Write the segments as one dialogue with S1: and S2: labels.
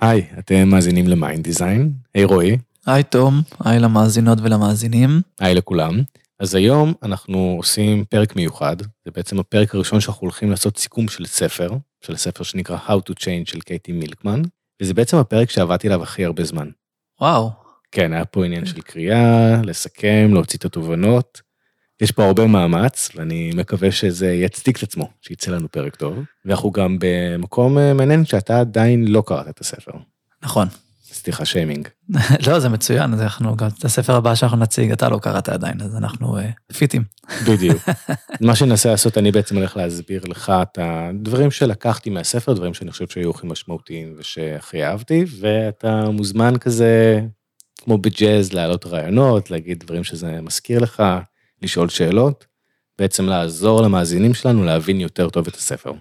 S1: היי, אתם מאזינים ל Mind Design. היי רועי.
S2: היי תום, היי למאזינות ולמאזינים.
S1: היי לכולם. אז היום אנחנו עושים פרק מיוחד, זה בעצם הפרק הראשון שאנחנו הולכים לעשות סיכום של ספר, של ספר שנקרא How to Change של קייטי מילקמן, וזה בעצם הפרק שעבדתי עליו הכי הרבה זמן.
S2: וואו.
S1: כן, היה פה עניין של קריאה, לסכם, להוציא את התובנות. יש פה הרבה מאמץ, ואני מקווה שזה יצדיק את עצמו, שיצא לנו פרק טוב. ואנחנו גם במקום אה, מעניין שאתה עדיין לא קראת את הספר.
S2: נכון.
S1: סליחה שיימינג.
S2: לא, זה מצוין, אז אנחנו גם את הספר הבא שאנחנו נציג, אתה לא קראת עדיין, אז אנחנו uh, פיטים.
S1: בדיוק. מה שננסה לעשות, אני בעצם הולך להסביר לך את הדברים שלקחתי מהספר, דברים שאני חושב שהיו הכי משמעותיים ושהכי אהבתי, ואתה מוזמן כזה, כמו בג'אז, להעלות רעיונות, להגיד דברים שזה מזכיר לך, לשאול שאלות, בעצם לעזור למאזינים שלנו להבין יותר טוב את הספר.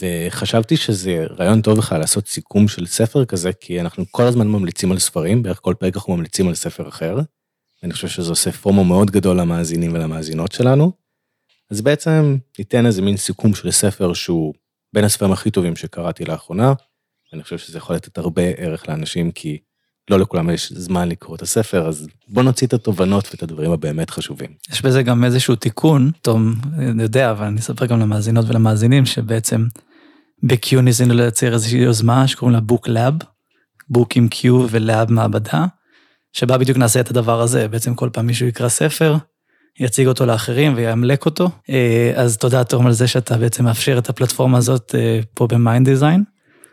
S1: וחשבתי שזה רעיון טוב בכלל לעשות סיכום של ספר כזה, כי אנחנו כל הזמן ממליצים על ספרים, בערך כל פרק אנחנו ממליצים על ספר אחר. אני חושב שזה עושה פומו מאוד גדול למאזינים ולמאזינות שלנו. אז בעצם ניתן איזה מין סיכום של ספר שהוא בין הספרים הכי טובים שקראתי לאחרונה. אני חושב שזה יכול לתת הרבה ערך לאנשים, כי לא לכולם יש זמן לקרוא את הספר, אז בוא נוציא את התובנות ואת הדברים הבאמת חשובים.
S2: יש בזה גם איזשהו תיקון, תום יודע, אבל אני אספר גם למאזינות ולמאזינים, שבעצם ב-Q ניסינו לייצר איזושהי יוזמה שקוראים לה Book Lab, Book עם Q ו Lab מעבדה, שבה בדיוק נעשה את הדבר הזה, בעצם כל פעם מישהו יקרא ספר, יציג אותו לאחרים ויאמלק אותו. אה, אז תודה תום על זה שאתה בעצם מאפשר את הפלטפורמה הזאת אה, פה ב Mind Design.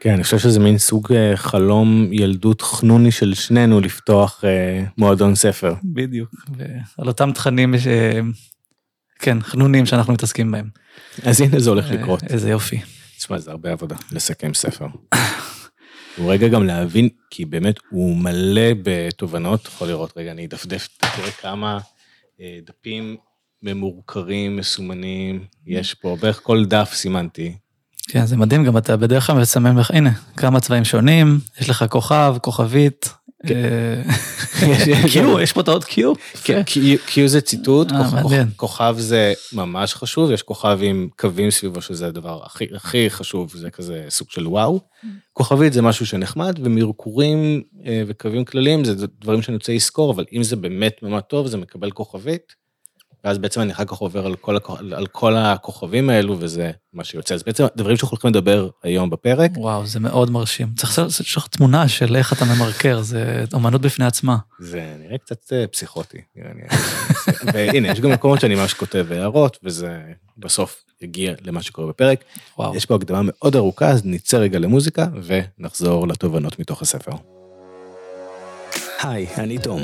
S1: כן, אני חושב שזה מין סוג אה, חלום ילדות חנוני של שנינו לפתוח אה, מועדון ספר.
S2: בדיוק, ועל אותם תכנים, ש... כן, חנונים שאנחנו מתעסקים בהם.
S1: אז הנה זה הולך לקרות.
S2: איזה יופי.
S1: תשמע, זה הרבה עבודה לסכם ספר. הוא רגע גם להבין, כי באמת הוא מלא בתובנות, יכול לראות, רגע, אני אדפדף, תראה כמה אה, דפים ממורקרים, מסומנים, יש פה, בערך כל דף סימנתי,
S2: כן, זה מדהים, גם אתה בדרך כלל מסמן לך, הנה, כמה צבעים שונים, יש לך כוכב, כוכבית. כן. קיו, יש פה את האות קיו.
S1: כן, קיו זה ציטוט, אה, כוכב זה ממש חשוב, יש כוכב עם קווים סביבו שזה הדבר הכי חשוב, זה כזה סוג של וואו. כוכבית זה משהו שנחמד, ומרקורים אה, וקווים כלליים זה דברים שאני רוצה לזכור, אבל אם זה באמת ממש טוב, זה מקבל כוכבית. ואז בעצם אני אחר כך עובר על כל, על כל הכוכבים האלו, וזה מה שיוצא. אז בעצם דברים שאנחנו הולכים לדבר היום בפרק.
S2: וואו, זה מאוד מרשים. צריך לעשות לך תמונה של איך אתה ממרקר, זה אומנות בפני עצמה.
S1: זה נראה קצת אה, פסיכוטי. והנה, יש גם מקומות שאני ממש כותב הערות, וזה בסוף יגיע למה שקורה בפרק. וואו. יש פה הקדמה מאוד ארוכה, אז נצא רגע למוזיקה, ונחזור לתובנות מתוך הספר. היי, אני תום.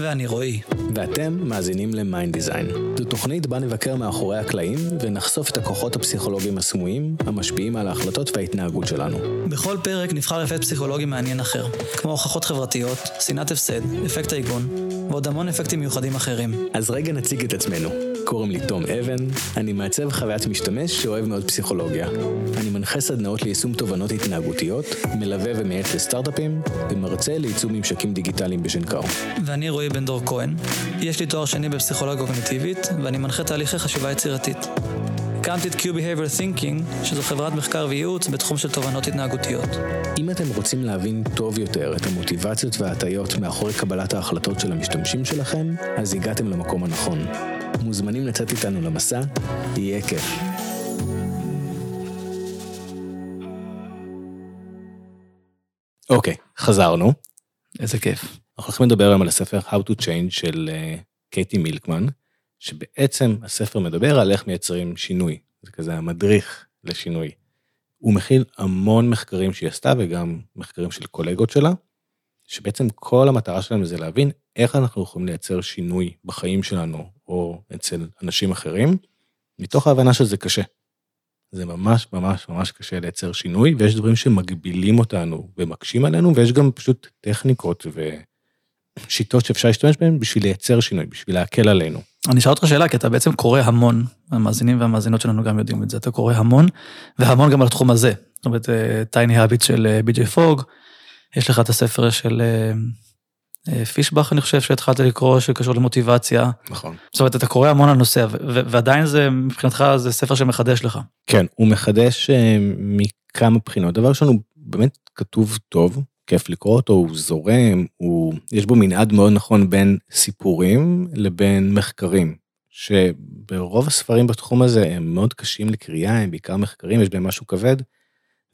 S2: ואני רועי.
S1: ואתם מאזינים ל Mind Design. זו תוכנית בה נבקר מאחורי הקלעים ונחשוף את הכוחות הפסיכולוגיים הסמויים המשפיעים על ההחלטות וההתנהגות שלנו.
S2: בכל פרק נבחר אפקט פסיכולוגי מעניין אחר, כמו הוכחות חברתיות, שנאת הפסד, אפקט העיגון, ועוד המון אפקטים מיוחדים אחרים.
S1: אז רגע נציג את עצמנו. קוראים לי תום אבן, אני מעצב חוויית משתמש שאוהב מאוד פסיכולוגיה. אני מנחה סדנאות ליישום תובנות התנהגותיות, מלווה ומייעץ לסטארט-אפים, ומרצה לייצום ממשקים דיגיטליים בשנקר.
S2: ואני רועי בן דור כהן. יש לי תואר שני בפסיכולוגיה קוגניטיבית, ואני מנחה תהליכי חשיבה יצירתית. הקמתי את Q-Behavior Thinking, שזו חברת מחקר וייעוץ בתחום של תובנות התנהגותיות.
S1: אם אתם רוצים להבין טוב יותר את המוטיבציות וההטיות מאחורי קבלת ההחלטות של המשתמשים שלכם, אז הגעתם למקום הנכון. מוזמנים לצאת איתנו למסע, יהיה כיף. אוקיי, חזרנו.
S2: איזה כיף.
S1: אנחנו הולכים לדבר היום על הספר How to Change של קייטי מילקמן, שבעצם הספר מדבר על איך מייצרים שינוי. זה כזה המדריך לשינוי. הוא מכיל המון מחקרים שהיא עשתה וגם מחקרים של קולגות שלה, שבעצם כל המטרה שלהם זה להבין איך אנחנו יכולים לייצר שינוי בחיים שלנו או אצל אנשים אחרים, מתוך ההבנה שזה קשה. זה ממש ממש ממש קשה לייצר שינוי, ויש דברים שמגבילים אותנו ומקשים עלינו, ויש גם פשוט טכניקות ושיטות שאפשר להשתמש בהן בשביל לייצר שינוי, בשביל להקל עלינו.
S2: אני אשאל אותך שאלה, כי אתה בעצם קורא המון, המאזינים והמאזינות שלנו גם יודעים את זה, אתה קורא המון, והמון גם על התחום הזה. זאת אומרת, טייני האביט של בי.ג'יי פוג, יש לך את הספר של אה, פישבח, אני חושב שהתחלת לקרוא, שקשור למוטיבציה.
S1: נכון.
S2: זאת אומרת, אתה קורא המון על נושא, ועדיין זה, מבחינתך, זה ספר שמחדש לך.
S1: כן, הוא מחדש אה, מכמה בחינות. דבר ראשון, הוא באמת כתוב טוב, כיף לקרוא אותו, הוא זורם, הוא, יש בו מנעד מאוד נכון בין סיפורים לבין מחקרים, שברוב הספרים בתחום הזה הם מאוד קשים לקריאה, הם בעיקר מחקרים, יש בהם משהו כבד,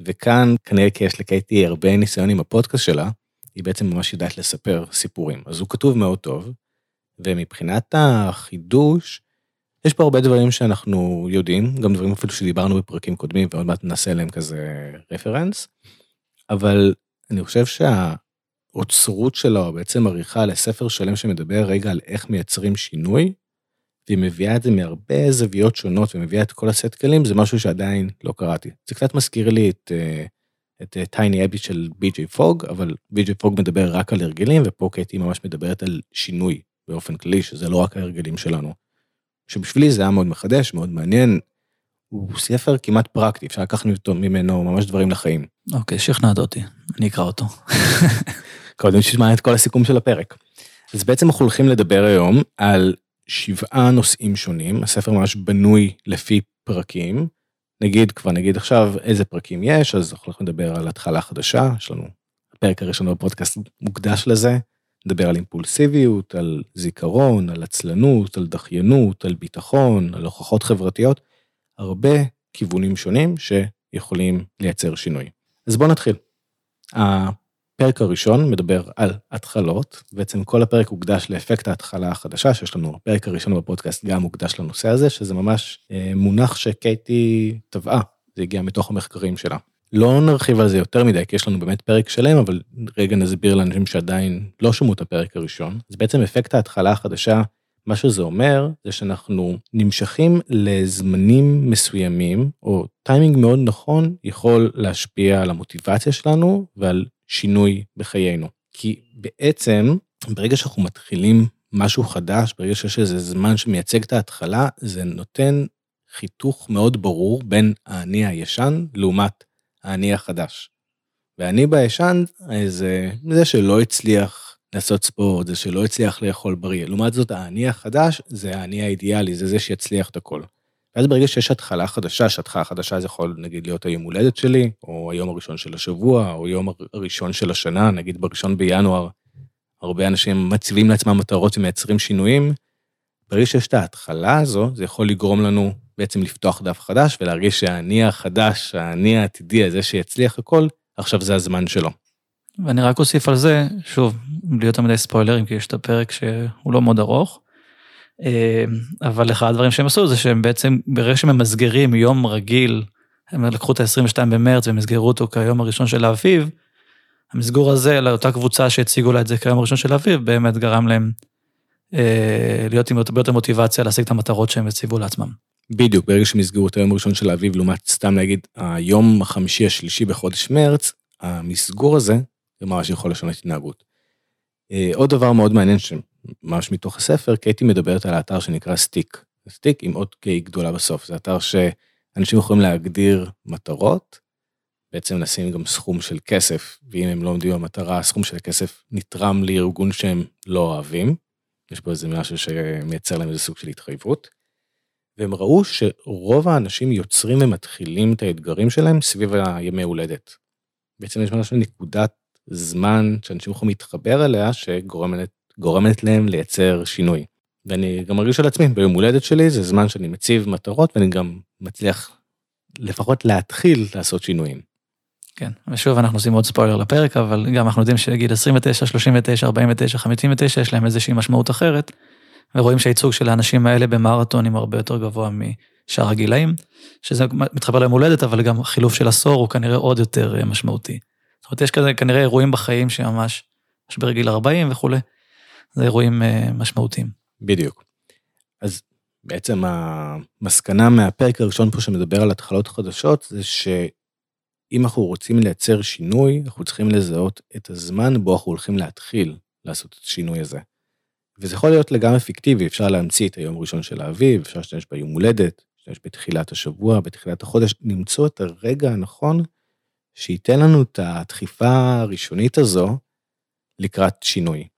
S1: וכאן כנראה כי יש לקייטי הרבה ניסיון עם הפודקאסט שלה, היא בעצם ממש יודעת לספר סיפורים, אז הוא כתוב מאוד טוב, ומבחינת החידוש, יש פה הרבה דברים שאנחנו יודעים, גם דברים אפילו שדיברנו בפרקים קודמים ועוד מעט נעשה עליהם כזה רפרנס, אבל אני חושב שהאוצרות שלו בעצם עריכה לספר שלם שמדבר רגע על איך מייצרים שינוי, והיא מביאה את זה מהרבה זוויות שונות ומביאה את כל הסט כלים, זה משהו שעדיין לא קראתי. זה קצת מזכיר לי את, אה, את טייני אה, אבי של בי.ג'יי פוג, אבל בי.ג'יי פוג מדבר רק על הרגלים, ופה קייטי ממש מדברת על שינוי באופן כללי, שזה לא רק ההרגלים שלנו. שבשבילי זה היה מאוד מחדש, מאוד מעניין. הוא ספר כמעט פרקטי, אפשר לקחת ממנו ממש דברים לחיים.
S2: אוקיי, שכנעת אותי, אני אקרא אותו.
S1: קודם שתשמע את כל הסיכום של הפרק. אז בעצם אנחנו הולכים לדבר היום על שבעה נושאים שונים, הספר ממש בנוי לפי פרקים. נגיד, כבר נגיד עכשיו איזה פרקים יש, אז אנחנו הולכים לדבר על התחלה חדשה, יש לנו, הפרק הראשון בפודקאסט מוקדש לזה, נדבר על אימפולסיביות, על זיכרון, על עצלנות, על דחיינות, על ביטחון, על הוכחות חברתיות, הרבה כיוונים שונים שיכולים לייצר שינוי. אז בואו נתחיל. הפרק הראשון מדבר על התחלות, בעצם כל הפרק הוקדש לאפקט ההתחלה החדשה, שיש לנו, הפרק הראשון בפודקאסט גם הוקדש לנושא הזה, שזה ממש אה, מונח שקייטי טבעה, זה הגיע מתוך המחקרים שלה. לא נרחיב על זה יותר מדי, כי יש לנו באמת פרק שלם, אבל רגע נסביר לאנשים שעדיין לא שמעו את הפרק הראשון. אז בעצם אפקט ההתחלה החדשה, מה שזה אומר, זה שאנחנו נמשכים לזמנים מסוימים, או טיימינג מאוד נכון יכול להשפיע על המוטיבציה שלנו ועל שינוי בחיינו. כי בעצם, ברגע שאנחנו מתחילים משהו חדש, ברגע שיש איזה זמן שמייצג את ההתחלה, זה נותן חיתוך מאוד ברור בין האני הישן לעומת האני החדש. ואני בישן זה זה שלא הצליח לעשות ספורט, זה שלא הצליח לאכול בריא. לעומת זאת, האני החדש זה האני האידיאלי, זה זה שיצליח את הכל. ואז ברגע שיש התחלה חדשה, שהתחלה חדשה זה יכול נגיד להיות היום הולדת שלי, או היום הראשון של השבוע, או יום הראשון של השנה, נגיד בראשון בינואר, הרבה אנשים מציבים לעצמם מטרות ומייצרים שינויים. ברגע שיש את ההתחלה הזו, זה יכול לגרום לנו בעצם לפתוח דף חדש ולהרגיש שהאני החדש, האני העתידי הזה שיצליח הכל, עכשיו זה הזמן שלו.
S2: ואני רק אוסיף על זה, שוב, בלי יותר מדי ספוילרים, כי יש את הפרק שהוא לא מאוד ארוך, אה, אבל אחד הדברים שהם עשו זה שהם בעצם, ברגע שהם ממסגרים יום רגיל, הם לקחו את ה-22 במרץ ומסגרו אותו כיום הראשון של האביב, המסגור הזה לאותה קבוצה שהציגו לה את זה כיום הראשון של האביב, באמת גרם להם אה, להיות עם הרבה יותר מוטיבציה להשיג את המטרות שהם הציבו לעצמם.
S1: בדיוק, ברגע שהם מסגרו את היום הראשון של האביב, לעומת סתם להגיד, היום החמישי השלישי בחודש מרץ, המסגור הזה, זה ממש יכול לשנות התנהגות. אה, עוד דבר מאוד מעניין שממש מתוך הספר, קייטי מדברת על האתר שנקרא stickK. Stick עם עוד K גדולה בסוף, זה אתר שאנשים יכולים להגדיר מטרות, בעצם לשים גם סכום של כסף, ואם הם לא עומדים במטרה, הסכום של הכסף נתרם לארגון שהם לא אוהבים. יש פה איזה משהו שמייצר להם איזה סוג של התחייבות. והם ראו שרוב האנשים יוצרים ומתחילים את האתגרים שלהם סביב הימי הולדת. בעצם יש משהו נקודת זמן שאנשים יכולים להתחבר אליה שגורמת להם לייצר שינוי. ואני גם מרגיש על עצמי, ביום הולדת שלי זה זמן שאני מציב מטרות ואני גם מצליח לפחות להתחיל לעשות שינויים.
S2: כן, ושוב אנחנו עושים עוד ספוילר לפרק, אבל גם אנחנו יודעים שגיל 29, 39, 49, 59 יש להם איזושהי משמעות אחרת. ורואים שהייצוג של האנשים האלה במרתונים הרבה יותר גבוה משאר הגילאים, שזה מתחבר ליום הולדת, אבל גם חילוף של עשור הוא כנראה עוד יותר אה, משמעותי. זאת אומרת, יש כזה כנראה אירועים בחיים שממש, משבר גיל 40 וכולי, זה אירועים אה, משמעותיים.
S1: בדיוק. אז בעצם המסקנה מהפרק הראשון פה שמדבר על התחלות חדשות, זה שאם אנחנו רוצים לייצר שינוי, אנחנו צריכים לזהות את הזמן בו אנחנו הולכים להתחיל לעשות את השינוי הזה. וזה יכול להיות לגמרי פיקטיבי, אפשר להמציא את היום הראשון של האביב, אפשר להשתמש ביום הולדת, להשתמש בתחילת השבוע, בתחילת החודש, למצוא את הרגע הנכון שייתן לנו את הדחיפה הראשונית הזו לקראת שינוי.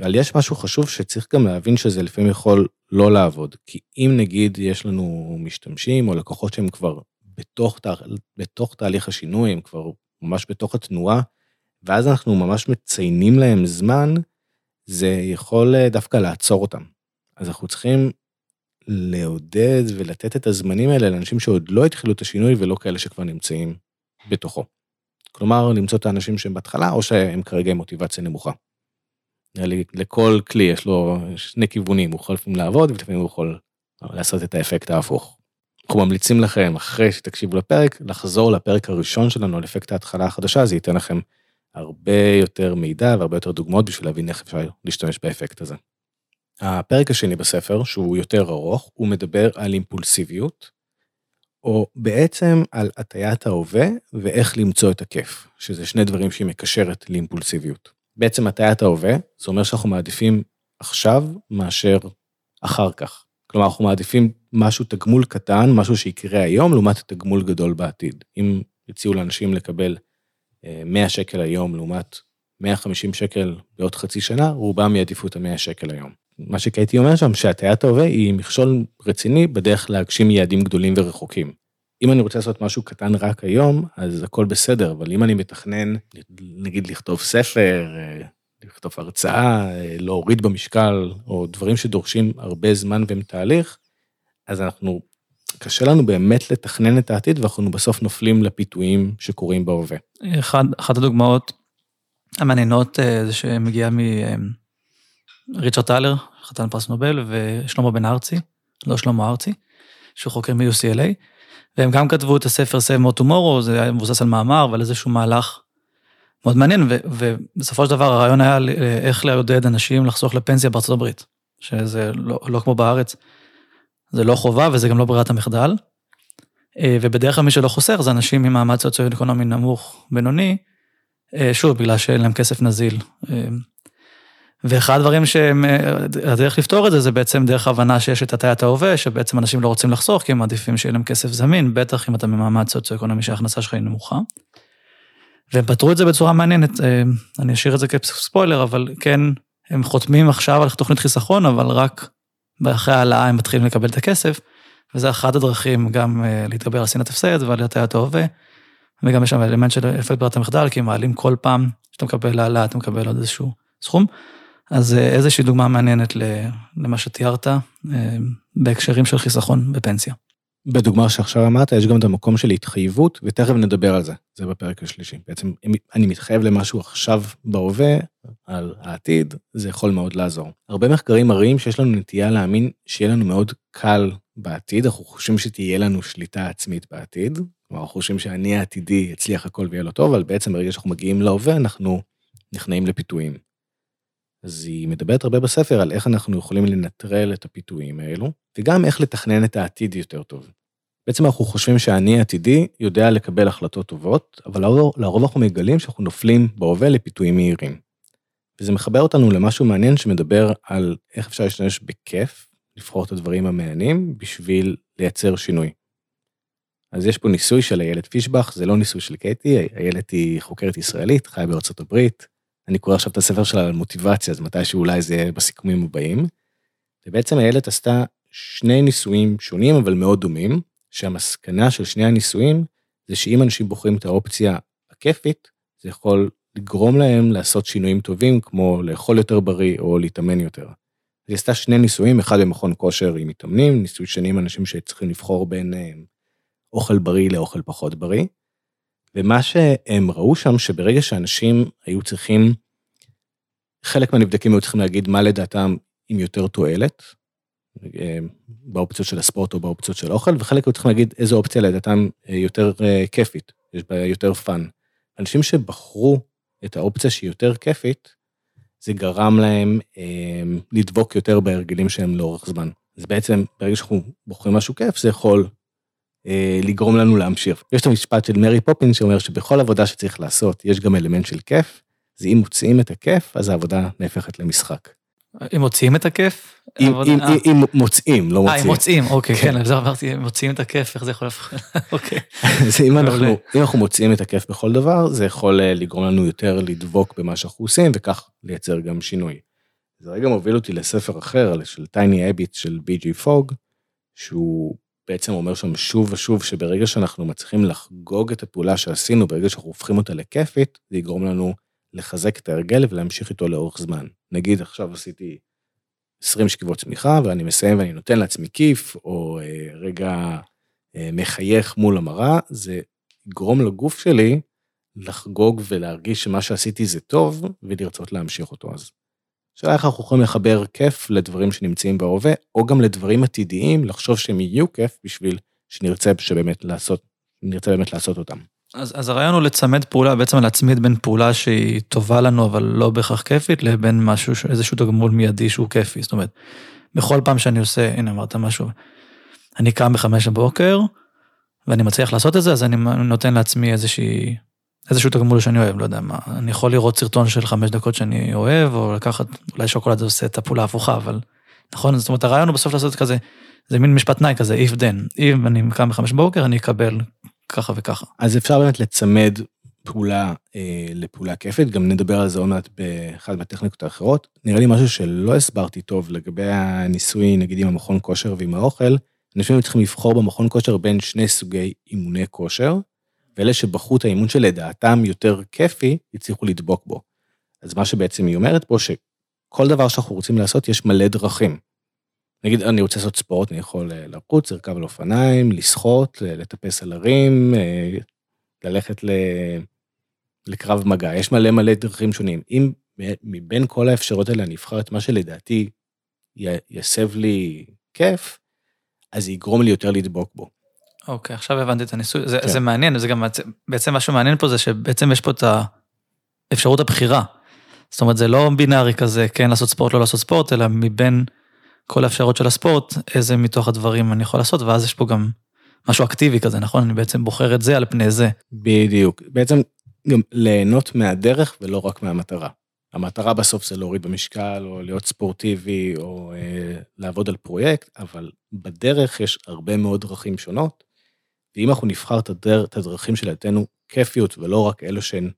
S1: אבל יש משהו חשוב שצריך גם להבין שזה לפעמים יכול לא לעבוד, כי אם נגיד יש לנו משתמשים או לקוחות שהם כבר בתוך, בתוך תהליך השינוי, הם כבר ממש בתוך התנועה, ואז אנחנו ממש מציינים להם זמן, זה יכול אה, דווקא לעצור אותם. אז אנחנו צריכים לעודד ולתת את הזמנים האלה לאנשים שעוד לא התחילו את השינוי ולא כאלה שכבר נמצאים בתוכו. כלומר, למצוא את האנשים שהם בהתחלה או שהם כרגע עם מוטיבציה נמוכה. לכל כלי יש לו שני כיוונים, הוא יכול לפעמים לעבוד ולפעמים הוא יכול לעשות את האפקט ההפוך. אנחנו ממליצים לכם, אחרי שתקשיבו לפרק, לחזור לפרק הראשון שלנו על אפקט ההתחלה החדשה, זה ייתן לכם הרבה יותר מידע והרבה יותר דוגמאות בשביל להבין איך אפשר להשתמש באפקט הזה. הפרק השני בספר, שהוא יותר ארוך, הוא מדבר על אימפולסיביות, או בעצם על הטיית ההווה ואיך למצוא את הכיף, שזה שני דברים שהיא מקשרת לאימפולסיביות. בעצם הטיית ההווה, זה אומר שאנחנו מעדיפים עכשיו מאשר אחר כך. כלומר, אנחנו מעדיפים משהו, תגמול קטן, משהו שיקרה היום, לעומת תגמול גדול בעתיד. אם יציעו לאנשים לקבל 100 אה, שקל היום לעומת 150 שקל בעוד חצי שנה, רובם יעדיפו את ה-100 שקל היום. מה שקייטי אומר שם, שהטיית ההווה היא מכשול רציני בדרך להגשים יעדים גדולים ורחוקים. אם אני רוצה לעשות משהו קטן רק היום, אז הכל בסדר, אבל אם אני מתכנן, נגיד לכתוב ספר, לכתוב הרצאה, אה, להוריד במשקל, או דברים שדורשים הרבה זמן והם תהליך, אז אנחנו, קשה לנו באמת לתכנן את העתיד, ואנחנו בסוף נופלים לפיתויים שקורים בהווה.
S2: אחת הדוגמאות המעניינות אה, זה שמגיעה מריצ'רד טלר, חתן פרס נובל, ושלמה בן ארצי, לא שלמה ארצי, שהוא חוקר מ-UCLA, והם גם כתבו את הספר Save More Tomorrow, זה היה מבוסס על מאמר ועל איזשהו מהלך מאוד מעניין, ו- ובסופו של דבר הרעיון היה איך לעודד אנשים לחסוך לפנסיה בארצות הברית, שזה לא, לא כמו בארץ, זה לא חובה וזה גם לא ברירת המחדל. אה, ובדרך כלל מי שלא חוסך זה אנשים ממעמד סוציו-אקונומי נמוך, בינוני, אה, שוב, בגלל שאין להם כסף נזיל. אה, ואחד הדברים שהם, הדרך לפתור את זה, זה בעצם דרך הבנה שיש את הטיית ההווה, שבעצם אנשים לא רוצים לחסוך, כי הם מעדיפים שיהיה להם כסף זמין, בטח אם אתה ממעמד סוציו-אקונומי שההכנסה שלך היא נמוכה. והם פתרו את זה בצורה מעניינת, אה, אני אשאיר את זה כספוילר, אבל כן, הם חותמים עכשיו על תוכנית חיסכון, אבל רק אחרי העלאה הם מתחילים לקבל את הכסף, וזה אחת הדרכים גם אה, להתגבר על שנאת הפסד ועל הטיית ההווה, וגם יש שם אלמנט של אפקט ברירת המחדל, כי מעלים כל פעם שאתה מקבל העלאה, אתה מקבל עוד איזשהו סכום. אז אה, איזושהי דוגמה מעניינת למה שתיארת בהקשרים של חיסכון בפנסיה.
S1: בדוגמה שעכשיו אמרת, יש גם את המקום של התחייבות, ותכף נדבר על זה, זה בפרק השלישי. בעצם, אם אני מתחייב למשהו עכשיו בהווה, על העתיד, זה יכול מאוד לעזור. הרבה מחקרים מראים שיש לנו נטייה להאמין שיהיה לנו מאוד קל בעתיד, אנחנו חושבים שתהיה לנו שליטה עצמית בעתיד, כלומר, אנחנו חושבים שאני העתידי יצליח הכל ויהיה לו טוב, אבל בעצם ברגע שאנחנו מגיעים להווה, אנחנו נכנעים לפיתויים. אז היא מדברת הרבה בספר על איך אנחנו יכולים לנטרל את הפיתויים האלו, וגם איך לתכנן את העתיד יותר טוב. בעצם אנחנו חושבים שאני עתידי יודע לקבל החלטות טובות, אבל לרוב אנחנו מגלים שאנחנו נופלים בהווה לפיתויים מהירים. וזה מחבר אותנו למשהו מעניין שמדבר על איך אפשר להשתמש בכיף, לבחור את הדברים המעניינים, בשביל לייצר שינוי. אז יש פה ניסוי של איילת פישבח, זה לא ניסוי של קייטי, איילת היא חוקרת ישראלית, חיה בארצות הברית, אני קורא עכשיו את הספר שלה על מוטיבציה, אז מתישהו אולי זה יהיה בסיכומים הבאים. ובעצם איילת עשתה שני ניסויים שונים, אבל מאוד דומים, שהמסקנה של שני הניסויים זה שאם אנשים בוחרים את האופציה הכיפית, זה יכול לגרום להם לעשות שינויים טובים, כמו לאכול יותר בריא או להתאמן יותר. היא עשתה שני ניסויים, אחד במכון כושר עם מתאמנים, ניסוי שני עם אנשים שצריכים לבחור בין אה, אוכל בריא לאוכל פחות בריא. ומה שהם ראו שם, שברגע שאנשים היו צריכים, חלק מהנבדקים היו צריכים להגיד מה לדעתם עם יותר תועלת, אה, באופציות של הספורט או באופציות של אוכל, וחלק היו צריכים להגיד איזו אופציה לדעתם אה, יותר אה, כיפית, יש בה יותר fun. אנשים שבחרו את האופציה שהיא יותר כיפית, זה גרם להם אה, לדבוק יותר בהרגלים שלהם לאורך זמן. אז בעצם, ברגע שאנחנו בוחרים משהו כיף, זה יכול לגרום לנו להמשיך. יש את המשפט של מרי פופין שאומר שבכל עבודה שצריך לעשות, יש גם אלמנט של כיף, אז אם מוצאים את הכיף, אז העבודה נהפכת למשחק.
S2: אם מוצאים את הכיף?
S1: אם, אם, אם, אם מוצאים, לא מוצאים.
S2: אה, אם מוצאים, אוקיי, כן, אז אמרתי, אם מוצאים את הכיף, איך זה יכול להפוך, אוקיי.
S1: אז אם אנחנו, אם אנחנו מוצאים את הכיף בכל דבר, זה יכול אה, לגרום לנו יותר לדבוק במה שאנחנו עושים, וכך לייצר גם שינוי. זה רגע מוביל אותי לספר אחר, של טייני אביט של בי.ג'י פוג, שהוא בעצם אומר שם שוב ושוב, שברגע שאנחנו מצליחים לחגוג את הפעולה שעשינו, ברגע שאנחנו הופכים אותה לכיפית, זה יגרום לנו לחזק את ההרגל ולהמשיך איתו לאורך זמן. נגיד עכשיו עשיתי 20 שכיבות צמיחה ואני מסיים ואני נותן לעצמי כיף, או אה, רגע אה, מחייך מול המראה, זה יגרום לגוף שלי לחגוג ולהרגיש שמה שעשיתי זה טוב ולרצות להמשיך אותו. אז השאלה איך אנחנו יכולים לחבר כיף לדברים שנמצאים בהווה, או גם לדברים עתידיים, לחשוב שהם יהיו כיף בשביל שנרצה שבאמת לעשות, נרצה באמת לעשות אותם.
S2: אז, אז הרעיון הוא לצמד פעולה, בעצם להצמיד בין פעולה שהיא טובה לנו אבל לא בהכרח כיפית, לבין משהו, איזשהו תגמול מיידי שהוא כיפי. זאת אומרת, בכל פעם שאני עושה, הנה אמרת משהו, אני קם בחמש בבוקר, ואני מצליח לעשות את זה, אז אני נותן לעצמי איזושהי, איזשהו תגמול שאני אוהב, לא יודע מה, אני יכול לראות סרטון של חמש דקות שאני אוהב, או לקחת, אולי שוקולד עושה את הפעולה ההפוכה, אבל נכון, זאת אומרת, הרעיון הוא בסוף לעשות כזה, זה מין משפט תנאי כזה, if then, אם אני קם בחמש בבוקר, אני אקבל ככה וככה.
S1: אז אפשר באמת לצמד פעולה אה, לפעולה כיפית, גם נדבר על זה עוד מעט באחד מהטכניקות האחרות. נראה לי משהו שלא הסברתי טוב לגבי הניסוי, נגיד עם המכון כושר ועם האוכל, אנשים צריכים לבחור במכון כושר בין שני סוגי אימוני כושר, ואלה שבחרו את האימון שלדעתם יותר כיפי, הצליחו לדבוק בו. אז מה שבעצם היא אומרת פה, שכל דבר שאנחנו רוצים לעשות, יש מלא דרכים. נגיד, אני רוצה לעשות ספורט, אני יכול אה, לרוץ, לרכב על אופניים, לשחות, לטפס על הרים, אה, ללכת ל... לקרב מגע. יש מלא מלא דרכים שונים. אם מבין כל האפשרויות האלה אני אבחר את מה שלדעתי יסב לי כיף, אז יגרום לי יותר לדבוק בו.
S2: אוקיי, okay, עכשיו הבנתי את הניסוי, זה, כן. זה מעניין, זה גם, בעצם מה שמעניין פה זה שבעצם יש פה את האפשרות הבחירה. זאת אומרת, זה לא בינארי כזה, כן לעשות ספורט, לא לעשות ספורט, אלא מבין כל האפשרות של הספורט, איזה מתוך הדברים אני יכול לעשות, ואז יש פה גם משהו אקטיבי כזה, נכון? אני בעצם בוחר את זה על פני זה.
S1: בדיוק. בעצם גם ליהנות מהדרך ולא רק מהמטרה. המטרה בסוף זה להוריד במשקל, או להיות ספורטיבי, או אה, לעבוד על פרויקט, אבל בדרך יש הרבה מאוד דרכים שונות, ואם אנחנו נבחר את, הדר, את הדרכים שלדעתנו כיפיות, ולא רק אלו שהן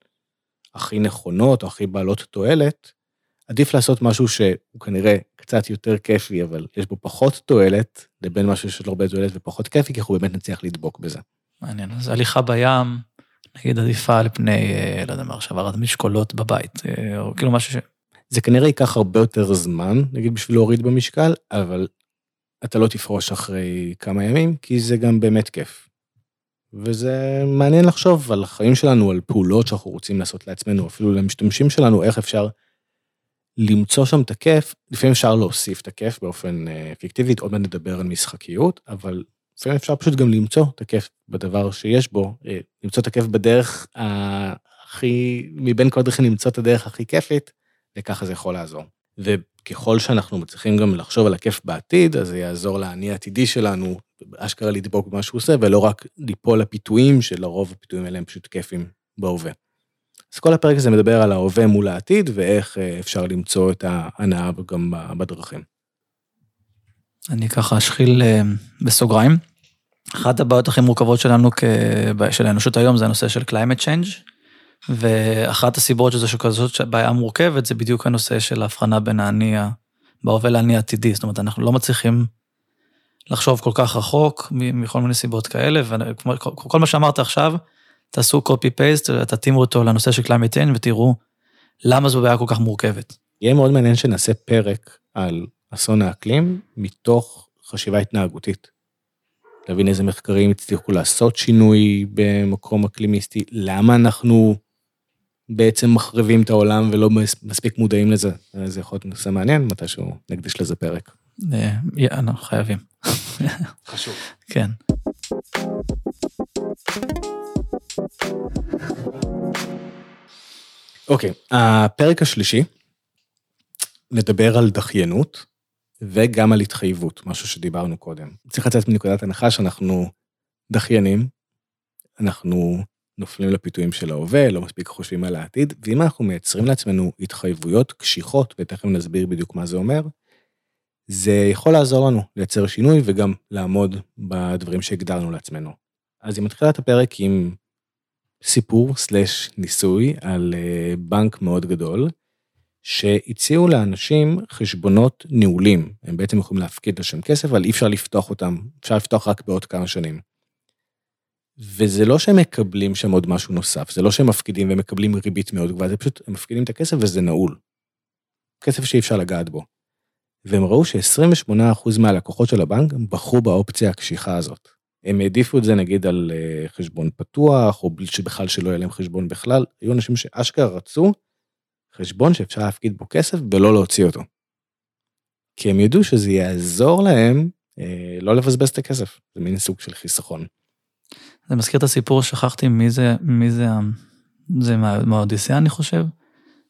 S1: הכי נכונות, או הכי בעלות תועלת, עדיף לעשות משהו שהוא כנראה קצת יותר כיפי, אבל יש בו פחות תועלת, לבין משהו שיש לו הרבה תועלת ופחות כיפי, כי אנחנו באמת נצליח לדבוק בזה.
S2: מעניין, אז הליכה בים, נגיד עדיפה על פני, אה, לא יודע מה, עכשיו הרד משקולות בבית, אה, או כאילו משהו ש...
S1: זה כנראה ייקח הרבה יותר זמן, נגיד בשביל להוריד במשקל, אבל אתה לא תפרוש אחרי כמה ימים, כי זה גם באמת כיף. וזה מעניין לחשוב על החיים שלנו, על פעולות שאנחנו רוצים לעשות לעצמנו, אפילו למשתמשים שלנו, איך אפשר למצוא שם את הכיף, לפעמים אפשר להוסיף את הכיף באופן אה, אפקטיבי, עוד מעט נדבר על משחקיות, אבל לפעמים אפשר פשוט גם למצוא את הכיף בדבר שיש בו, אה, למצוא את הכיף בדרך הכי, מבין כל הדרכים למצוא את הדרך הכי כיפית, וככה זה יכול לעזור. וככל שאנחנו מצליחים גם לחשוב על הכיף בעתיד, אז זה יעזור לאני העתידי שלנו, אשכרה לדבוק במה שהוא עושה, ולא רק ליפול לפיתויים, שלרוב הפיתויים האלה הם פשוט כיפים בהווה. אז כל הפרק הזה מדבר על ההווה מול העתיד, ואיך אה, אפשר למצוא את ההנאה גם בדרכים.
S2: אני ככה אשחיל אה, בסוגריים. אחת הבעיות הכי מורכבות שלנו, של האנושות היום, זה הנושא של climate change, ואחת הסיבות שזה שכזאת בעיה מורכבת, זה בדיוק הנושא של ההבחנה בין האני בהווה לאני העתידי. זאת אומרת, אנחנו לא מצליחים לחשוב כל כך רחוק מכל מיני סיבות כאלה, וכל מה שאמרת עכשיו, תעשו copy paste, תתאימו אותו לנושא של climate change ותראו למה זו בעיה כל כך מורכבת.
S1: יהיה מאוד מעניין שנעשה פרק על אסון האקלים מתוך חשיבה התנהגותית. להבין איזה מחקרים הצליחו לעשות שינוי במקום אקלימיסטי, למה אנחנו בעצם מחריבים את העולם ולא מספיק מודעים לזה. זה יכול להיות נושא מעניין, מתישהו נקדיש לזה פרק.
S2: אה, אנחנו חייבים.
S1: חשוב.
S2: כן.
S1: אוקיי, הפרק השלישי נדבר על דחיינות וגם על התחייבות, משהו שדיברנו קודם. צריך לצאת מנקודת הנחה שאנחנו דחיינים, אנחנו נופלים לפיתויים של ההווה, לא מספיק חושבים על העתיד, ואם אנחנו מייצרים לעצמנו התחייבויות קשיחות, ותכף נסביר בדיוק מה זה אומר, זה יכול לעזור לנו לייצר שינוי וגם לעמוד בדברים שהגדרנו לעצמנו. אז היא מתחילה את הפרק עם סיפור סלש ניסוי על אה, בנק מאוד גדול, שהציעו לאנשים חשבונות נעולים. הם בעצם יכולים להפקיד לשם כסף, אבל אי אפשר לפתוח אותם, אפשר לפתוח רק בעוד כמה שנים. וזה לא שהם מקבלים שם עוד משהו נוסף, זה לא שהם מפקידים ומקבלים ריבית מאוד גבוהה, זה פשוט, הם מפקידים את הכסף וזה נעול. כסף שאי אפשר לגעת בו. והם ראו ש-28% מהלקוחות של הבנק בחרו באופציה הקשיחה הזאת. הם העדיפו את זה נגיד על אה, חשבון פתוח, או שבכלל שלא יהיה להם חשבון בכלל. היו אנשים שאשכרה רצו חשבון שאפשר להפקיד בו כסף ולא להוציא אותו. כי הם ידעו שזה יעזור להם אה, לא לבזבז את הכסף, זה מין סוג של חיסכון.
S2: זה מזכיר את הסיפור, שכחתי מי זה, מי זה, זה מהאודיסיאה אני חושב.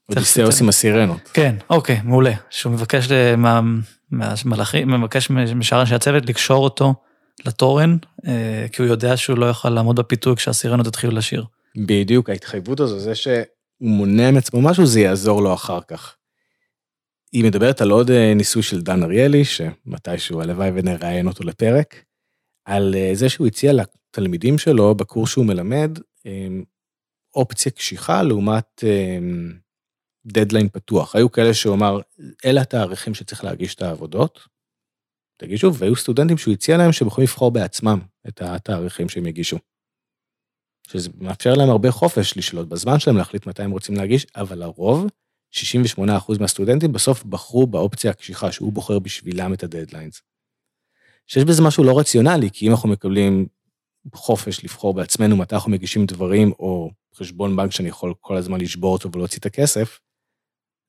S1: אודיסיאוס עם הסירנות.
S2: כן, אוקיי, מעולה. שהוא מבקש מה, מהמלאכים, מבקש משאר אנשי הצוות לקשור אותו לתורן, אה, כי הוא יודע שהוא לא יוכל לעמוד בפיתוי כשהסירנות יתחילו לשיר.
S1: בדיוק, ההתחייבות הזו, זה שהוא מונע מעצמו משהו, זה יעזור לו אחר כך. היא מדברת על עוד אה, ניסוי של דן אריאלי, שמתישהו הלוואי ונראיין אותו לפרק, על אה, זה שהוא הציע לתלמידים שלו בקורס שהוא מלמד, אופציה קשיחה לעומת דדליין פתוח. היו כאלה שהוא אמר, אלה התאריכים שצריך להגיש את העבודות, תגישו, והיו סטודנטים שהוא הציע להם שהם יכולים לבחור בעצמם את התאריכים שהם יגישו. שזה מאפשר להם הרבה חופש לשלוט בזמן שלהם, להחליט מתי הם רוצים להגיש, אבל לרוב, 68% מהסטודנטים בסוף בחרו באופציה הקשיחה, שהוא בוחר בשבילם את הדדליינס. שיש בזה משהו לא רציונלי, כי אם אנחנו מקבלים חופש לבחור בעצמנו מתי אנחנו מגישים דברים, או חשבון בנק שאני יכול כל הזמן לשבור אותו ולהוציא את הכסף,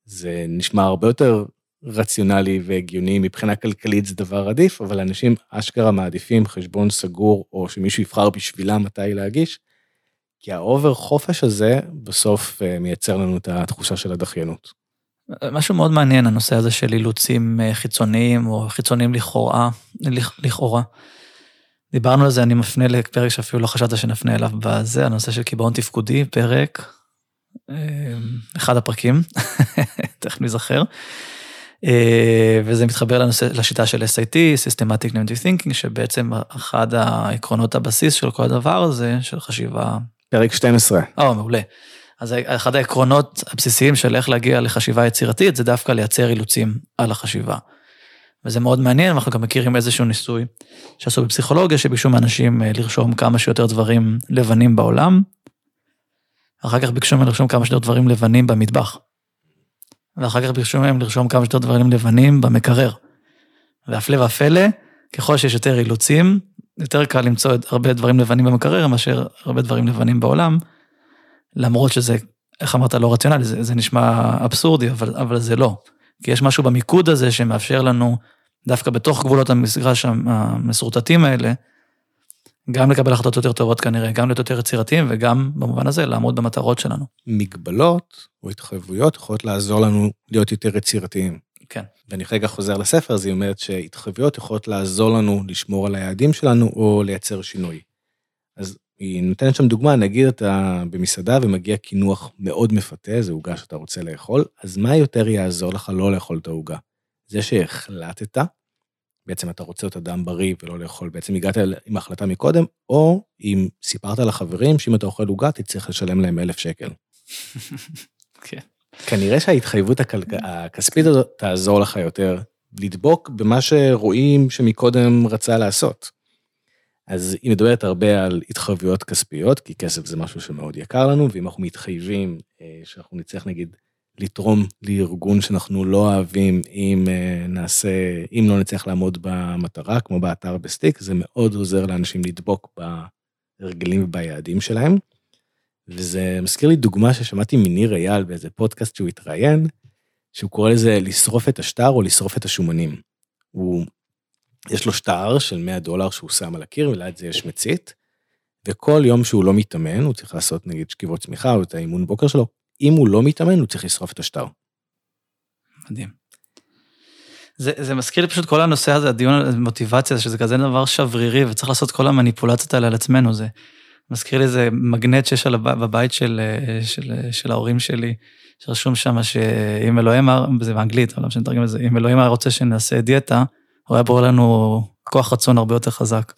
S1: זה נשמע הרבה יותר רציונלי והגיוני, מבחינה כלכלית זה דבר עדיף, אבל אנשים אשכרה מעדיפים חשבון סגור, או שמישהו יבחר בשבילם מתי להגיש, כי ה over חופש הזה בסוף אה, מייצר לנו את התחושה של הדחיינות.
S2: משהו מאוד מעניין, הנושא הזה של אילוצים אה, חיצוניים, או חיצוניים לכאורה, לכאורה. דיברנו על זה, אני מפנה לפרק שאפילו לא חשבת שנפנה אליו בזה, הנושא של קיבעון תפקודי, פרק, אחד הפרקים, תכף נזכר. אה, וזה מתחבר לנושא, לשיטה של SIT, Systematic Inventive Thinking, שבעצם אחד העקרונות הבסיס של כל הדבר הזה, של חשיבה...
S1: פרק 12.
S2: או, מעולה. אז אחד העקרונות הבסיסיים של איך להגיע לחשיבה יצירתית, זה דווקא לייצר אילוצים על החשיבה. וזה מאוד מעניין, אנחנו גם מכירים איזשהו ניסוי שעשו בפסיכולוגיה, שביקשו מאנשים אה, לרשום כמה שיותר דברים לבנים בעולם, אחר כך ביקשו מהם לרשום כמה שיותר דברים לבנים במטבח. ואחר כך ביקשו מהם לרשום כמה שיותר דברים לבנים במקרר. והפלא ופלא, ככל שיש יותר אילוצים, יותר קל למצוא הרבה דברים לבנים במקרר מאשר הרבה דברים לבנים בעולם, למרות שזה, איך אמרת, לא רציונלי, זה, זה נשמע אבסורדי, אבל, אבל זה לא. כי יש משהו במיקוד הזה שמאפשר לנו, דווקא בתוך גבולות המגרש המסורטטים האלה, גם לקבל החלטות יותר טובות כנראה, גם להיות יותר יצירתיים וגם במובן הזה לעמוד במטרות שלנו.
S1: מגבלות או התחייבויות יכולות לעזור לנו להיות יותר יצירתיים.
S2: כן.
S1: ואני רגע חוזר לספר, אז היא אומרת שהתחייבויות יכולות לעזור לנו לשמור על היעדים שלנו או לייצר שינוי. אז היא נותנת שם דוגמה, נגיד אתה במסעדה ומגיע קינוח מאוד מפתה, זה עוגה שאתה רוצה לאכול, אז מה יותר יעזור לך לא לאכול את העוגה? זה שהחלטת בעצם אתה רוצה להיות אדם בריא ולא לאכול, בעצם הגעת עם ההחלטה מקודם, או אם סיפרת לחברים שאם אתה אוכל עוגה, תצטרך לשלם להם אלף שקל.
S2: כן.
S1: כנראה שההתחייבות הכספית הזאת תעזור לך יותר לדבוק במה שרואים שמקודם רצה לעשות. אז היא מדברת הרבה על התחייבויות כספיות, כי כסף זה משהו שמאוד יקר לנו, ואם אנחנו מתחייבים אה, שאנחנו נצטרך נגיד לתרום לארגון שאנחנו לא אוהבים אם אה, נעשה, אם לא נצליח לעמוד במטרה, כמו באתר בסטיק, זה מאוד עוזר לאנשים לדבוק בהרגלים וביעדים שלהם. וזה מזכיר לי דוגמה ששמעתי מניר אייל באיזה פודקאסט שהוא התראיין, שהוא קורא לזה לשרוף את השטר או לשרוף את השומנים. הוא, יש לו שטר של 100 דולר שהוא שם על הקיר וליד זה יש מצית, וכל יום שהוא לא מתאמן, הוא צריך לעשות נגיד שכיבות צמיחה או את האימון בוקר שלו, אם הוא לא מתאמן, הוא צריך לשרוף את השטר.
S2: מדהים. זה, זה מזכיר לי פשוט כל הנושא הזה, הדיון על מוטיבציה, שזה כזה דבר שברירי, וצריך לעשות כל המניפולציות האלה על עצמנו. זה מזכיר לי איזה מגנט שיש על הב, בבית של, של, של ההורים שלי, שרשום שם שאם אלוהים, זה באנגלית, אבל לא משנה לתרגם את זה, אם אלוהים היה רוצה שנעשה דיאטה, הוא היה בורא לנו כוח רצון הרבה יותר חזק.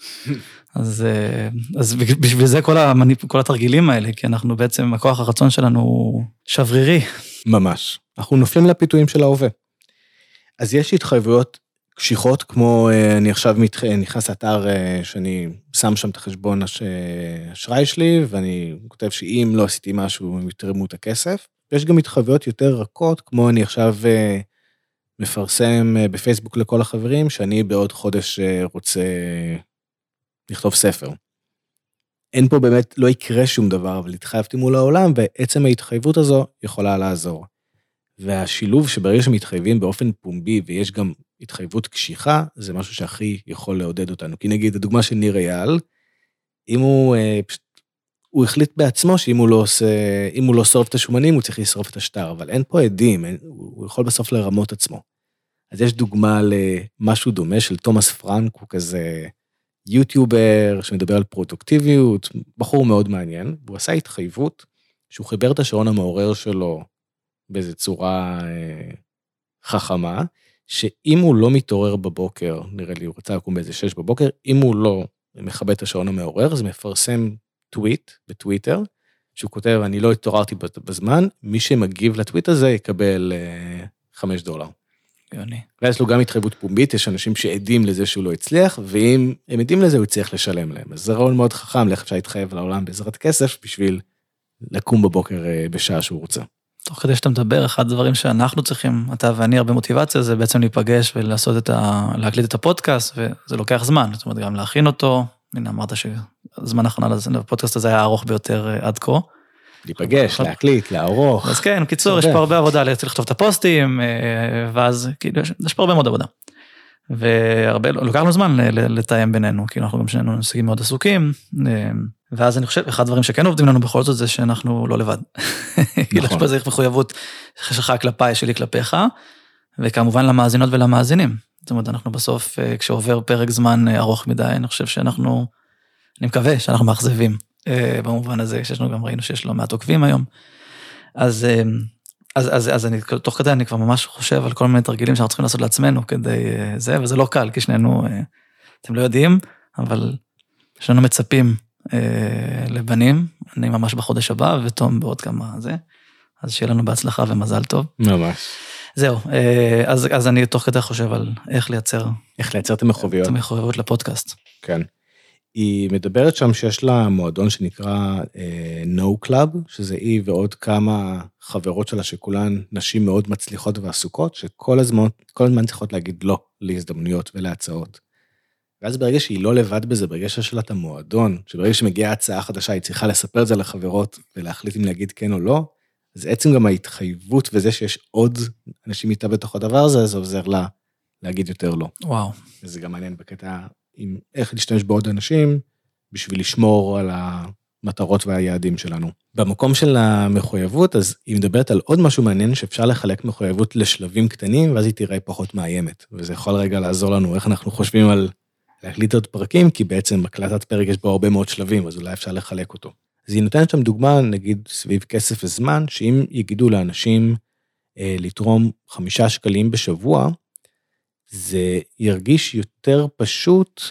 S2: אז, אה, אז בשביל זה כל, המניפ... כל התרגילים האלה, כי אנחנו בעצם, הכוח הרצון שלנו הוא שברירי.
S1: ממש. אנחנו נופלים לפיתויים של ההווה. אז יש התחייבויות קשיחות, כמו אה, אני עכשיו מתח... נכנס לאתר אה, שאני שם שם את החשבון הש... אשראי שלי, ואני כותב שאם לא עשיתי משהו, הם יתרמו את הכסף. יש גם התחייבויות יותר רכות, כמו אני עכשיו מפרסם בפייסבוק לכל החברים, שאני בעוד חודש רוצה לכתוב ספר. אין פה באמת, לא יקרה שום דבר, אבל התחייבתי מול העולם, ועצם ההתחייבות הזו יכולה לעזור. והשילוב שברגע שמתחייבים באופן פומבי ויש גם התחייבות קשיחה, זה משהו שהכי יכול לעודד אותנו. כי נגיד, הדוגמה של ניר אייל, אם הוא, אה, פשוט, הוא החליט בעצמו שאם הוא לא עושה, אם הוא לא שורף את השומנים, הוא צריך לשרוף את השטר, אבל אין פה עדים, אין, הוא יכול בסוף לרמות עצמו. אז יש דוגמה למשהו דומה של תומאס פרנק, הוא כזה יוטיובר שמדבר על פרודוקטיביות, בחור מאוד מעניין, והוא עשה התחייבות שהוא חיבר את השעון המעורר שלו באיזו צורה אה, חכמה, שאם הוא לא מתעורר בבוקר, נראה לי הוא רצה לקום באיזה שש בבוקר, אם הוא לא מכבה את השעון המעורר, אז מפרסם טוויט בטוויטר, שהוא כותב, אני לא התעוררתי בזמן, מי שמגיב לטוויט הזה יקבל אה, חמש דולר.
S2: גאוני.
S1: ויש לו גם התחייבות פומבית, יש אנשים שעדים לזה שהוא לא הצליח, ואם הם עדים לזה, הוא יצטרך לשלם להם. אז זה רעיון מאוד חכם לאיך אפשר להתחייב לעולם בעזרת כסף בשביל לקום בבוקר אה, בשעה שהוא רוצה.
S2: תוך כדי שאתה מדבר, אחד הדברים שאנחנו צריכים, אתה ואני, הרבה מוטיבציה, זה בעצם להיפגש ולעשות את ה... להקליט את הפודקאסט, וזה לוקח זמן, זאת אומרת, גם להכין אותו. הנה, אמרת שזמן הכנה לפודקאסט הזה היה הארוך ביותר אה, עד כה.
S1: להיפגש, להקליט, לערוך.
S2: אז כן, בקיצור, יש פה הרבה עבודה, לכתוב את הפוסטים, אה, ואז כאילו, יש פה הרבה מאוד עבודה. והרבה, לוקח לנו זמן לתאם בינינו, כאילו אנחנו גם שנינו נושאים מאוד עסוקים, אה, ואז אני חושב, אחד הדברים שכן עובדים לנו בכל זאת זה שאנחנו לא לבד. כאילו יש פה איזו מחויבות שלך כלפיי, שלי כלפיך, וכמובן למאזינות ולמאזינים. זאת אומרת, אנחנו בסוף, אה, כשעובר פרק זמן ארוך מדי, אני חושב שאנחנו, אני מקווה שאנחנו מאכזבים. אה, במובן הזה, שיש לנו גם ראינו שיש לא מעט עוקבים היום. אז, אה, אז, אז, אז אני, תוך כדי אני כבר ממש חושב על כל מיני תרגילים שאנחנו צריכים לעשות לעצמנו כדי אה, זה, וזה לא קל, כי שנינו, אתם לא יודעים, אבל שנינו מצפים לבנים, אני ממש בחודש הבא, ותום בעוד כמה זה, אז שיהיה לנו בהצלחה ומזל טוב.
S1: ממש.
S2: זהו, אז, אז אני תוך כדי חושב על איך לייצר...
S1: איך לייצר את המחויבויות. את
S2: המחויבות לפודקאסט.
S1: כן. היא מדברת שם שיש לה מועדון שנקרא uh, No Club, שזה היא ועוד כמה חברות שלה שכולן נשים מאוד מצליחות ועסוקות, שכל הזמן, כל הזמן צריכות להגיד לא להזדמנויות ולהצעות. ואז ברגע שהיא לא לבד בזה, ברגע שיש לה את המועדון, שברגע שמגיעה הצעה חדשה היא צריכה לספר את זה לחברות ולהחליט אם להגיד כן או לא, אז עצם גם ההתחייבות וזה שיש עוד אנשים איתה בתוך הדבר הזה, זה עוזר לה להגיד יותר לא.
S2: וואו.
S1: וזה גם מעניין בקטע עם איך להשתמש בעוד אנשים בשביל לשמור על המטרות והיעדים שלנו. במקום של המחויבות, אז היא מדברת על עוד משהו מעניין שאפשר לחלק מחויבות לשלבים קטנים, ואז היא תראה פחות מאיימת. וזה יכול רגע לעזור לנו איך אנחנו חושבים על להקליט עוד פרקים, כי בעצם הקלטת פרק יש בו הרבה מאוד שלבים, אז אולי אפשר לחלק אותו. אז היא נותנת שם דוגמה, נגיד, סביב כסף וזמן, שאם יגידו לאנשים אה, לתרום חמישה שקלים בשבוע, זה ירגיש יותר פשוט,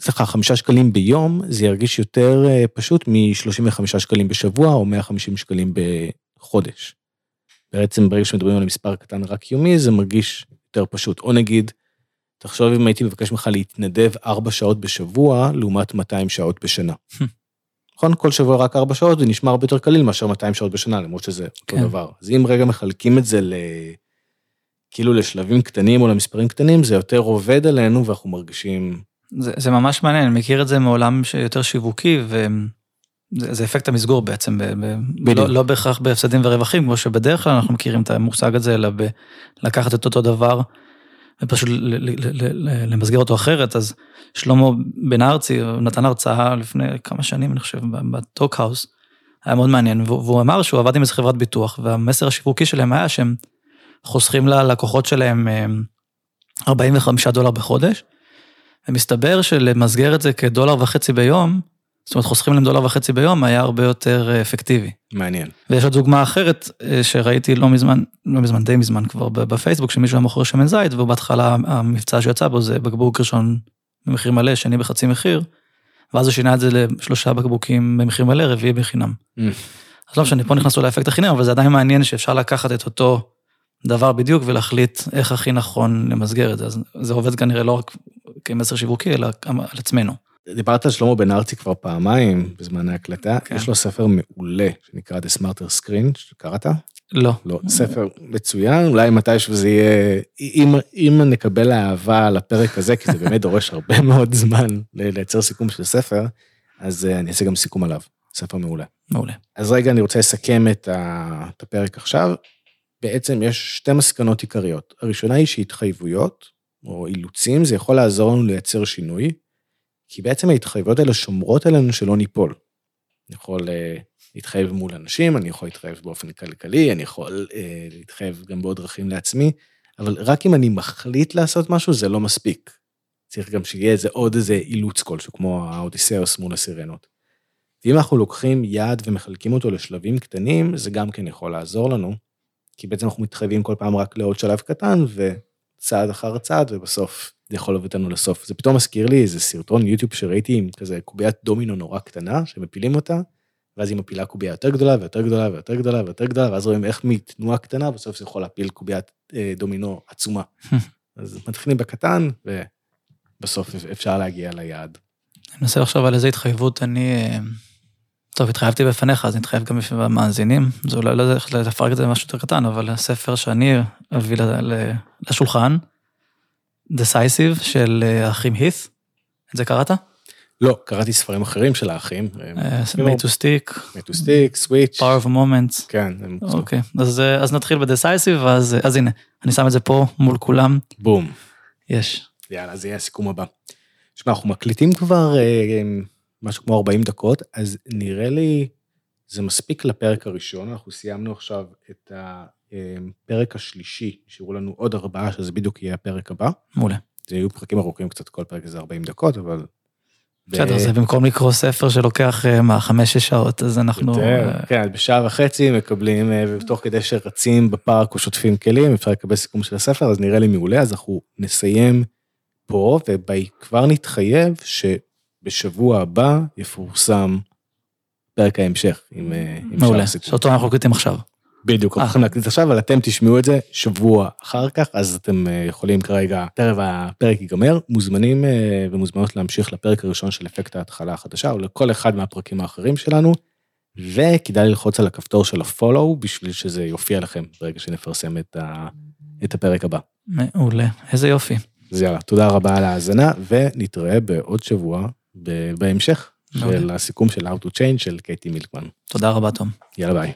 S1: סליחה, חמישה שקלים ביום, זה ירגיש יותר אה, פשוט מ-35 שקלים בשבוע או 150 שקלים בחודש. בעצם ברגע שמדברים על מספר קטן רק יומי, זה מרגיש יותר פשוט. או נגיד, תחשוב אם הייתי מבקש ממך להתנדב 4 שעות בשבוע, לעומת 200 שעות בשנה. נכון? כל שבוע רק 4 שעות, זה נשמע הרבה יותר קליל מאשר 200 שעות בשנה, למרות שזה כן. אותו דבר. אז אם רגע מחלקים את זה ל... כאילו לשלבים קטנים או למספרים קטנים, זה יותר עובד עלינו ואנחנו מרגישים...
S2: זה, זה ממש מעניין, אני מכיר את זה מעולם יותר שיווקי, וזה אפקט המסגור בעצם, ב, ב, לא, לא בהכרח בהפסדים ורווחים, כמו שבדרך כלל אנחנו מכירים את המושג הזה, אלא לקחת את אותו דבר ופשוט למסגר אותו אחרת, אז שלמה בן ארצי נתן הרצאה לפני כמה שנים, אני חושב, בטוקהאוס, היה מאוד מעניין, והוא אמר שהוא עבד עם איזה חברת ביטוח, והמסר השיווקי שלהם היה שהם חוסכים ללקוחות שלהם 45 אה, דולר בחודש, ומסתבר שלמסגר את זה כדולר וחצי ביום, זאת אומרת חוסכים להם דולר וחצי ביום, היה הרבה יותר אה, אפקטיבי.
S1: מעניין.
S2: ויש עוד דוגמה אחרת אה, שראיתי לא מזמן, לא מזמן, די מזמן כבר בפייסבוק, שמישהו היה מוכר שמן זית, ובהתחלה המבצע שיצא בו זה בקבוק ראשון במחיר מלא, שני בחצי מחיר, ואז הוא שינה את זה לשלושה בקבוקים במחיר מלא, רביעי בחינם. Mm. אז לא משנה, פה נכנסו לאפקט החינם, אבל זה עדיין מעניין שאפשר לקחת את אותו דבר בדיוק ולהחליט איך הכי נכון למסגר את זה. אז זה עובד כנראה לא רק כמסר שיווקי, אלא על עצמנו.
S1: דיברת על שלמה בן ארצי כבר פעמיים בזמן ההקלטה,
S2: כן.
S1: יש לו ספר מעולה שנקרא The Smarter Screen, שקראת?
S2: לא.
S1: לא, ספר מצוין, אולי מתישהו זה יהיה, אם, אם נקבל אהבה לפרק הזה, כי זה באמת דורש הרבה מאוד זמן לייצר סיכום של ספר, אז אה, אני אעשה גם סיכום עליו, ספר מעולה.
S2: מעולה.
S1: אז רגע, אני רוצה לסכם את הפרק עכשיו. בעצם יש שתי מסקנות עיקריות. הראשונה היא שהתחייבויות, או אילוצים, זה יכול לעזור לנו לייצר שינוי, כי בעצם ההתחייבויות האלה שומרות עלינו שלא ניפול. אני יכול uh, להתחייב מול אנשים, אני יכול להתחייב באופן כלכלי, אני יכול uh, להתחייב גם בעוד דרכים לעצמי, אבל רק אם אני מחליט לעשות משהו, זה לא מספיק. צריך גם שיהיה איזה עוד איזה אילוץ כלשהו, כמו האודיסאוס מול הסירנות. ואם אנחנו לוקחים יעד ומחלקים אותו לשלבים קטנים, זה גם כן יכול לעזור לנו, כי בעצם אנחנו מתחייבים כל פעם רק לעוד שלב קטן, וצעד אחר צעד, ובסוף זה יכול להביא אותנו לסוף. זה פתאום מזכיר לי איזה סרטון יוטיוב שראיתי עם כזה קוביית דומינו נורא קטנה, שמפילים אותה, ואז היא מפילה קובייה יותר גדולה ויותר גדולה ויותר גדולה ויותר גדולה, ואז רואים איך מתנועה קטנה, בסוף זה יכול להפיל קוביית אה, דומינו עצומה. אז מתחילים בקטן, ובסוף אפשר להגיע ליעד.
S2: אני מנסה לחשוב על איזה התחייבות אני... אה, טוב, התחייבתי בפניך, אז נתחייב גם בפני המאזינים. זה אולי לא יודע איך לפרק את זה למשהו יותר קטן, אבל הספר שאני אביא לשולחן, Decisive של אה, האחים הית', את זה קראת?
S1: לא, קראתי ספרים אחרים של האחים.
S2: אה, made to stick,
S1: מטוסטיק, סוויץ'.
S2: power of a moment.
S1: כן,
S2: אוקיי, אז, אה, אז נתחיל ב-Decisive, אז, אז הנה, אני שם את זה פה מול כולם,
S1: בום.
S2: יש.
S1: יאללה, זה יהיה הסיכום הבא. שמע, אנחנו מקליטים כבר אה, משהו כמו 40 דקות, אז נראה לי זה מספיק לפרק הראשון, אנחנו סיימנו עכשיו את הפרק השלישי, נשארו לנו עוד ארבעה, שזה בדיוק יהיה הפרק הבא.
S2: מעולה.
S1: זה יהיו פרקים ארוכים קצת, כל פרק זה 40 דקות, אבל...
S2: בסדר, זה במקום לקרוא ספר שלוקח, אה, מה, חמש-שש שעות, אז אנחנו...
S1: יותר,
S2: אה,
S1: כן, בשעה וחצי מקבלים, אה, ותוך כדי שרצים בפארק או שוטפים כלים, אפשר לקבל סיכום של הספר, אז נראה לי מעולה, אז אנחנו נסיים פה, וכבר נתחייב שבשבוע הבא יפורסם פרק ההמשך, עם, אה, עם שאר
S2: מעולה. שאותו אנחנו קליטים עכשיו.
S1: בדיוק, אנחנו
S2: אה.
S1: הולכים להקליט עכשיו, אבל אתם תשמעו את זה שבוע אחר כך, אז אתם אה, יכולים כרגע, תכף הפרק ייגמר, מוזמנים אה, ומוזמנות להמשיך לפרק הראשון של אפקט ההתחלה החדשה, או לכל אחד מהפרקים האחרים שלנו, וכדאי ללחוץ על הכפתור של הפולו, בשביל שזה יופיע לכם ברגע שנפרסם את, ה, את הפרק הבא.
S2: מעולה, איזה יופי.
S1: אז יאללה, תודה רבה על ההאזנה, ונתראה בעוד שבוע בהמשך של. הסיכום של How to Change של קייטי מילקמן.
S2: תודה רבה, תום.
S1: יאללה ביי.